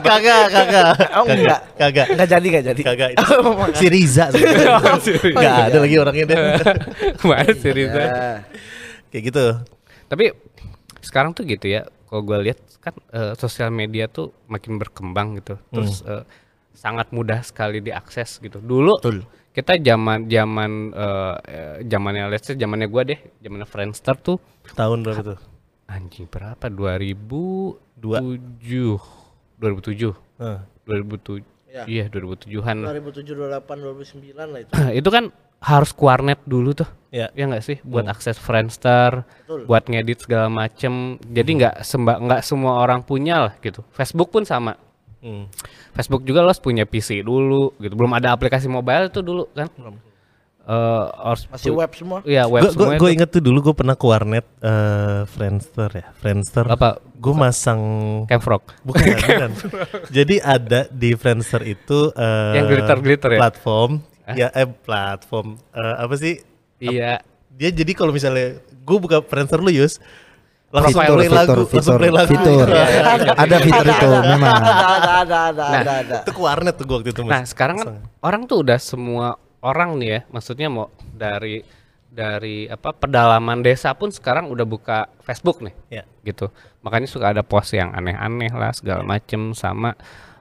kagak, kagak. Oh enggak. Kagak, Enggak jadi enggak jadi. kagak. Itu si Riza sebenarnya. Oh, si ada lagi orangnya deh. Ke mana sih Riza? Ya. kayak gitu. Tapi sekarang tuh gitu ya, kalau gue lihat kan eh, sosial media tuh makin berkembang gitu, terus eh, sangat mudah sekali diakses gitu. Dulu kita zaman zaman eh, zamannya let's say zamannya gue deh, zamannya Friendster tuh Tahun berapa tuh? Anjing berapa? 2007 2007 Hah. 2007 Ya. iya 2007-an 2007, 2008, 2009 lah itu. itu kan harus kuarnet dulu tuh. Ya. ya nggak sih? Buat akses Friendster Betul. buat ngedit segala macem. Jadi nggak semba nggak semua orang punya lah gitu. Facebook pun sama. Hmm. Facebook juga lo harus punya PC dulu gitu. Belum ada aplikasi mobile itu dulu kan Eh, harus Masih web semua. Iya web Gue semua gue inget tuh dulu gue pernah ke warnet eh Friendster ya, Friendster. Apa? Gue masang Camfrog bukan, bukan. Jadi ada di Friendster itu eh Yang glitter-glitter ya? Platform. Ya eh platform eh, apa sih? iya Dia jadi kalau misalnya gue buka Friendster lu Yus langsung Fitur, play fitur, lagu, langsung fitur, play lagu. fitur. Ada fitur itu memang. Ada, ada, ada, ada, Nah. ada, ada. Itu ke warnet tuh gue waktu itu. Mas. Nah sekarang kan orang tuh udah semua orang nih ya, maksudnya mau dari dari apa pedalaman desa pun sekarang udah buka Facebook nih, Ya. gitu. Makanya suka ada post yang aneh-aneh lah segala macem sama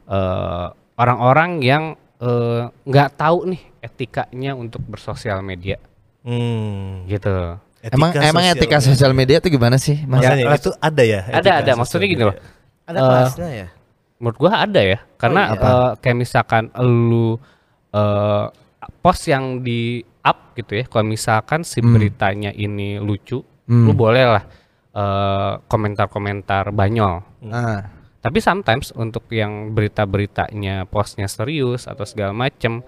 eh, orang-orang yang eh, nggak tahu nih etikanya untuk bersosial media, Hmm. gitu. Emang emang sosial etika media. sosial media itu gimana sih? Mas? Makanya itu ada ya? Ada etika ada, maksudnya gini loh. Ada Eh, kelasnya ya. Menurut gua ada ya, karena iya. eh, kayak misalkan lu eh, post yang di up gitu ya, kalau misalkan si beritanya ini lucu, lu boleh lah eh, komentar-komentar banyol. Nah, Tapi sometimes untuk yang berita-beritanya postnya serius atau segala macem,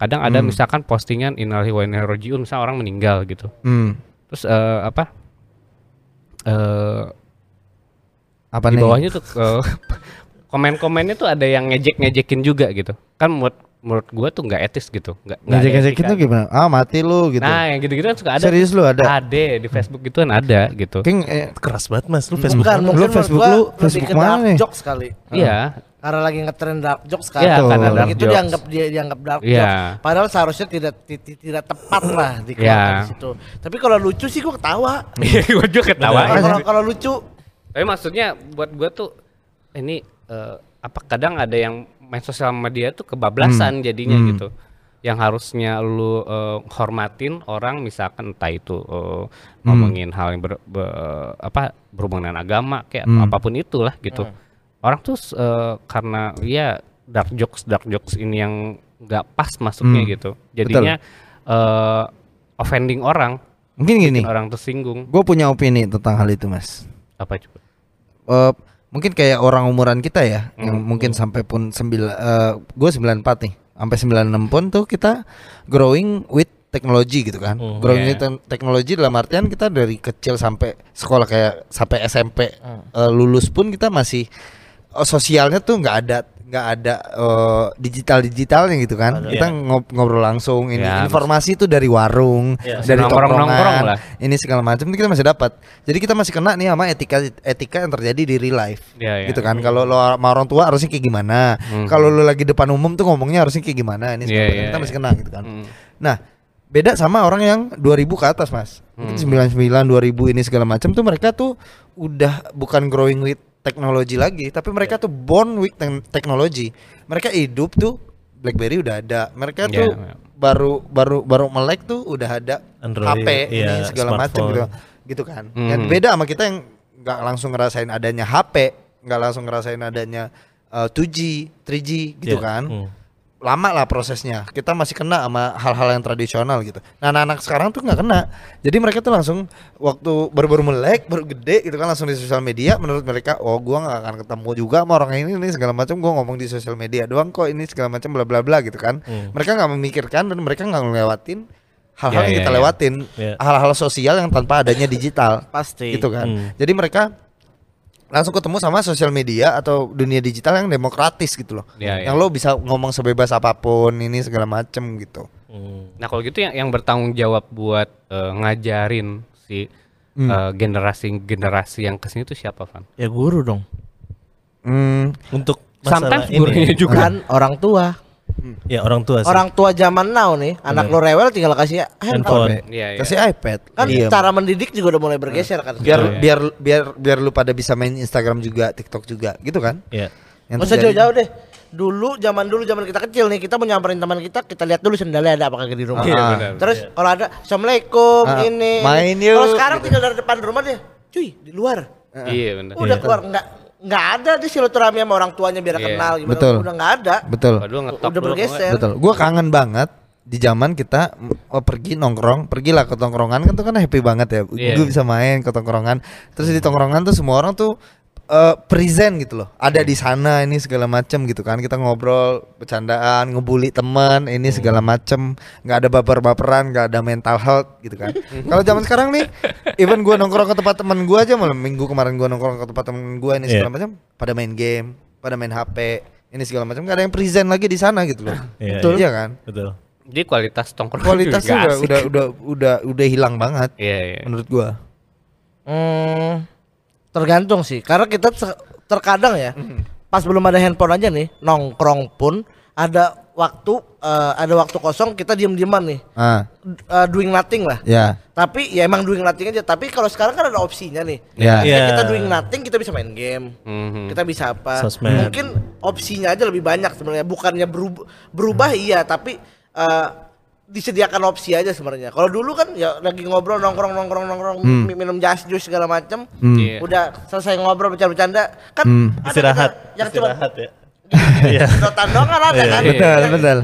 kadang ada misalkan postingan innalillahi wa inna misalnya orang meninggal gitu. hmm. Terus eh, apa? eh apa di nih? bawahnya tuh eh, komen-komennya tuh ada yang ngejek-ngejekin juga gitu kan menurut menurut gua tuh nggak etis gitu nggak Ngejek-ngejekin etika. tuh gimana? Ah mati lu gitu. nah yang gitu-gitu kan suka ada Serius lu ada? ada di Facebook gitu kan ada gitu King, eh, keras banget mas, lu Facebook Bukan, mana? mungkin Lu Facebook lu, Facebook mana nih? jokes kali. iya Karena lagi ngetren dark jokes kan. Iya, karena dark itu jokes. dianggap dia dianggap dark Iya. jokes. Padahal seharusnya tidak ti- ti- tidak tepat lah dikeluarkan Iya. di situ. Tapi kalau lucu sih gua ketawa. Iya, gua juga ketawa Kalau- Kalau kalau lucu tapi maksudnya buat gua tuh ini eh, apa kadang ada yang main sosial media tuh kebablasan jadinya gitu. Yang harusnya lu eh, hormatin orang misalkan entah itu eh, ngomongin hal yang ber, be- apa berhubungan dengan agama kayak apa pun itulah gitu. Orang tuh eh, karena ya dark jokes dark jokes ini yang nggak pas masuknya gitu. Jadinya eh, offending orang. Mungkin gini. orang tersinggung. Gue punya opini tentang hal itu, Mas. apa coba? Eh, mungkin kayak orang umuran kita ya, yang Hmm. mungkin sampai pun sembilan, eh gue 94 nih, sampai 96 pun tuh kita growing with teknologi gitu kan. Hmm. growing Iya. with te- teknologi dalam artian kita dari kecil sampai sekolah kayak sampai SMP Hmm. eh, lulus pun kita masih oh, sosialnya tuh nggak ada nggak ada digital digitalnya gitu kan kita Iya. ngob- ngobrol langsung ini Ya, informasi itu dari warung Iya. dari Nongkrong-nongkrong tongkrongan lah. ini segala macam kita masih dapat jadi kita masih kena nih sama etika etika yang terjadi di real life iya. gitu kan kalau lo sama orang tua harusnya kayak gimana Hmm. kalau lo lagi depan umum tuh ngomongnya harusnya kayak gimana ini segala Iya, iya, kita masih kena gitu kan Hmm. nah beda sama orang yang 2000 ke atas mas mungkin 99 2000 ini segala macam tuh mereka tuh udah bukan growing with teknologi lagi tapi mereka tuh born with te- teknologi. Mereka hidup tuh BlackBerry udah ada. Mereka Iya, tuh baru baru baru melek tuh udah ada Android, HP ini iya, segala macam gitu gitu kan. Hmm. yang beda sama kita yang nggak langsung ngerasain adanya HP nggak langsung ngerasain adanya uh, 2G 3G gitu Iya. kan. Hmm. Lama lah prosesnya kita masih kena sama hal-hal yang tradisional gitu nah anak-anak sekarang tuh nggak kena jadi mereka tuh langsung waktu baru-baru melek baru gede gitu kan langsung di sosial media menurut mereka oh gua nggak akan ketemu juga sama orang ini nih segala macam gua ngomong di sosial media doang kok ini segala macam bla bla bla gitu kan Hmm. mereka nggak memikirkan dan mereka nggak ngelewatin hal-hal Ya, yang ya, kita ya. lewatin Ya. hal-hal sosial yang tanpa adanya digital Pasti. gitu kan Hmm. jadi mereka langsung ketemu sama sosial media atau dunia digital yang demokratis gitu loh Ya, ya. yang lo bisa ngomong sebebas apa pun ini segala macem gitu Hmm. Nah kalau gitu yang yang bertanggung jawab buat eh, ngajarin si Hmm. eh, generasi generasi yang ke sini tuh siapa Van? Ya guru dong. hmm, Untuk masalah Sometimes gurunya ini, juga. Kan orang tua. Ya orang tua sih. Orang tua zaman now nih, anak lo rewel tinggal kasih handphone. handphone. Iya, iya. kasih iPad Kan Iya. cara mendidik juga udah mulai bergeser kan. biar Betul, ya. biar biar biar lu pada bisa main Instagram juga TikTok juga gitu kan Ya. Yang usah jauh-jauh deh. Dulu zaman dulu zaman kita kecil nih, kita mau nyamperin teman kita, kita lihat dulu sendalnya ada apa kagak di rumah. Iya, Ah. benar. Terus kalau ada assalamualaikum Ah, ini. main yuk, Kalau sekarang gitu. tinggal dari depan rumah dia, cuy di luar. Iya benar. Udah keluar nggak nggak ada di silaturahmi sama orang tuanya biar Iya. kenal gimana. Betul. Udah nggak ada. betul Udah bergeser. betul gua kangen banget di zaman kita oh, pergi nongkrong pergilah ke tongkrongan kan tuh kan happy banget ya Iya. gue bisa main ke tongkrongan terus di tongkrongan tuh semua orang tuh eh, present gitu loh. Ada di sana ini segala macem gitu kan. Kita ngobrol bercandaan ngebully teman ini segala macem. Nggak ada baper-baperan nggak ada mental health gitu kan. Kalau zaman sekarang nih even gua nongkrong ke tempat teman gua aja malam. Minggu kemarin gua nongkrong ke tempat teman gua ini segala macam pada main game pada main HP ini segala macam nggak ada yang present lagi di sana gitu loh. Iya, betul iya. ya kan? Betul. Jadi kualitas tongkrong kualitasnya juga udah, udah udah udah udah hilang banget Iya iya. menurut gua. Hmm, tergantung sih. Karena kita terkadang ya, Hmm. pas belum ada handphone aja nih, nongkrong pun ada waktu eh, ada waktu kosong kita diem-dieman nih, ah D- eh, doing nothing lah. ya Tapi ya emang doing nothing aja. Tapi kalau sekarang kan ada opsinya nih. ya Iya. Ketika kita doing nothing kita bisa main game. Mhm. Kita bisa apa? Sosmed. Mungkin opsinya aja lebih banyak sebenarnya. Bukannya berubah, berubah iya, tapi eh, disediakan opsi aja sebenarnya. Kalau dulu kan ya lagi ngobrol nongkrong nongkrong nongkrong mi- minum jas jus segala macam. Hmm. Iya. Udah selesai ngobrol bercanda-bercanda kan Hmm. Istirahat. yang cuma Istirahat ya. Iya. sedotan doang kan ada Iya, kan. iya. Betul, Yang- betul.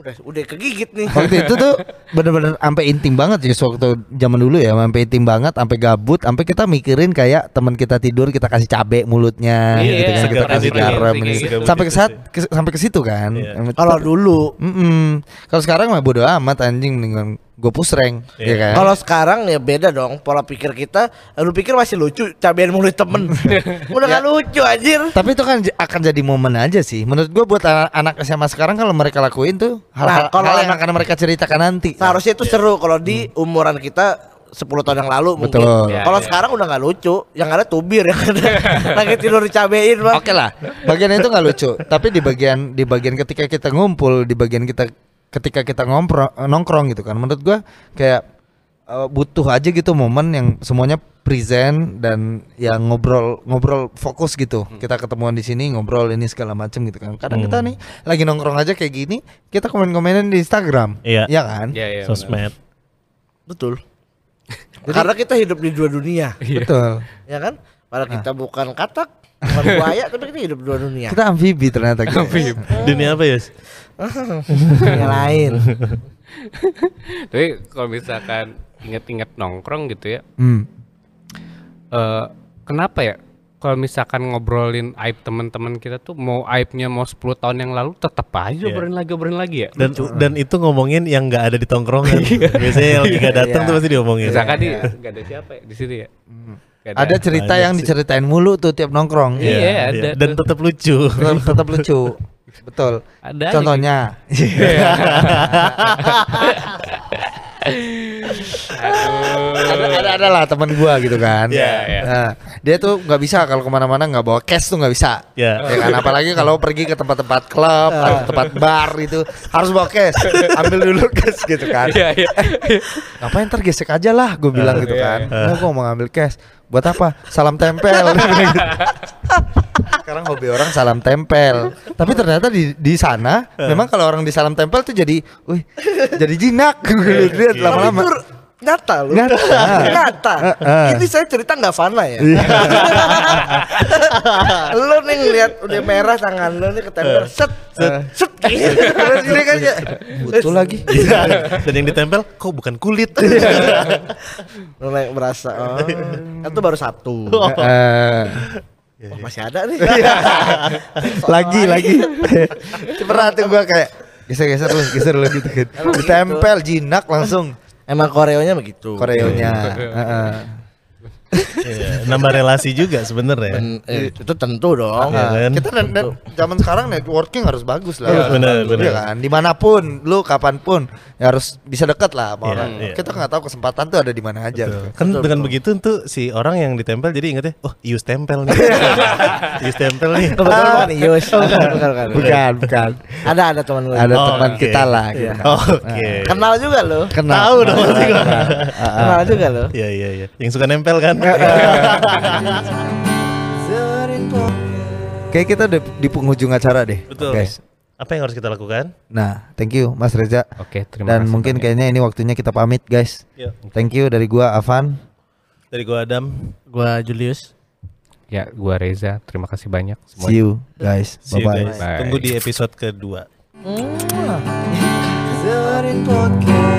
Udah udah kegigit nih. waktu itu tuh bener-bener sampai intim banget sih waktu zaman dulu ya sampai intim banget sampai gabut sampai kita mikirin kayak teman kita tidur kita kasih cabe mulutnya Iya, gitu kan kita kasih garam ini. gitu. sampai ke saat ke- sampai ke situ kan Iya. Kalau dulu Mm-mm. kalau sekarang mah bodo amat anjing mendingan gue push rank ya Iya. kan Kalau sekarang ya beda dong pola pikir kita. Lu pikir masih lucu cabean mulut temen. Udah Ya. gak lucu anjir. Tapi itu kan akan jadi momen aja sih. Menurut gua buat anak, anak SMA sekarang kalau mereka lakuin tuh hal-hal Nah, kalau hal yang anak- akan mereka ceritakan nanti. Seharusnya itu seru kalau di umuran kita 10 tahun yang lalu mungkin. Betul. Ya, Kalau ya. sekarang udah nggak lucu, yang ada tubir yang ada lagi tidur dicabein bang. Oke lah, bagian itu nggak lucu. Tapi di bagian di bagian ketika kita ngumpul, di bagian kita ketika kita ngompro, nongkrong gitu kan. Menurut gua kayak eh, butuh aja gitu momen yang semuanya present dan yang ngobrol ngobrol fokus gitu. Kita ketemuan di sini ngobrol ini segala macem gitu kan. Kadang kita nih lagi nongkrong aja kayak gini, kita komen-komenan di Instagram. Iya. Iya kan? Iya iya. Sosmed. Betul. Karena kita hidup di dua dunia, Betul. ya kan? Padahal kita bukan katak, bukan buaya, tapi kita hidup di dua dunia. Kita amfibi ternyata guys. Dunia apa ya? Dunia lain. Tapi kalau misalkan inget-inget nongkrong gitu ya, Hmm. eh kenapa ya kalau misalkan ngobrolin aib teman-teman kita tuh mau aibnya mau 10 tahun yang lalu tetap aja Iya. obrolin lagi obrolin lagi ya. Dan dan itu ngomongin yang nggak ada di tongkrongan. Biasanya yang lagi nggak datang Iya. tuh pasti diomongin. Misalkan di nggak ada siapa ya di situ ya. Nggak Ada cerita Banyak yang sih. diceritain mulu tuh tiap nongkrong. Iya, ada Dan tuh. tetap lucu. Tetap lucu. Betul. Ada Contohnya. ada, ada ada lah teman gua gitu kan. Iya, iya. Nah, dia tuh nggak bisa kalau ke mana-mana nggak bawa cash tuh nggak bisa. Ya. Ya kan apalagi kalau pergi ke tempat-tempat klub atau tempat bar itu harus bawa cash. Ambil dulu cash gitu kan. Iya, iya. Ngapain ntar gesek aja lah gue bilang gitu Iya, kan. Nah, gue mau ngambil cash. Buat apa? Salam tempel. Sekarang hobi orang salam tempel. Tapi ternyata di di sana memang kalau orang di salam tempel tuh jadi, wih, jadi jinak. Lihat lama-lama. Nyata lu. Nyata. nyata. Heeh. Ini saya cerita nggak fana ya. lu nih ngeliat udah merah tangan lu nih ketempel set set set gitu. Terus ini kan ya, butuh lagi. Dan yang ditempel kok bukan kulit. Mulai berasa. Oh, itu baru satu. Eh, Wah, masih ada nih. lagi lagi. Tuh gua kayak geser-geser lu, geser lu gitu kan. Ditempel jinak langsung Emang koreonya begitu. koreonya. Heeh. Iya, Nambah relasi juga sebenarnya. Ben- eh, itu tentu dong. Iya kan? Kita dan, dan zaman sekarang networking harus bagus lah. Iya, benar, benar. Iya kan, di mana pun, lu kapan pun ya harus bisa deket lah sama Iya, orang. iya. Kita nggak tahu kesempatan tuh ada di mana aja. Betul. gitu. Kan dengan begitu tuh si orang yang ditempel jadi ingetnya, oh Ius tempel nih. Ius tempel nih. Kebetulan bukan Ius. Bukan, bukan, bukan. Ada ada teman gue. Ada Oh, teman oke. kita lah. Iya. gitu. Oh, Oke. Kenal juga lo. Kenal. Tahu dong pasti gua. Kenal juga lo. Iya iya iya. Yang suka nempel kan? Kayak kita udah di penghujung acara deh. Betul. Guys. Apa yang harus kita lakukan? Nah, thank you Mas Reza. Oke, terima Dan kasih. mungkin banyak. kayaknya ini waktunya kita pamit, guys. Yuk. Thank you dari gua Avan. Dari gua Adam. Gua Julius. ya gua Reza, terima kasih banyak See you guys. See you Bye bye. guys. Bye. Tunggu di episode kedua. Podcast.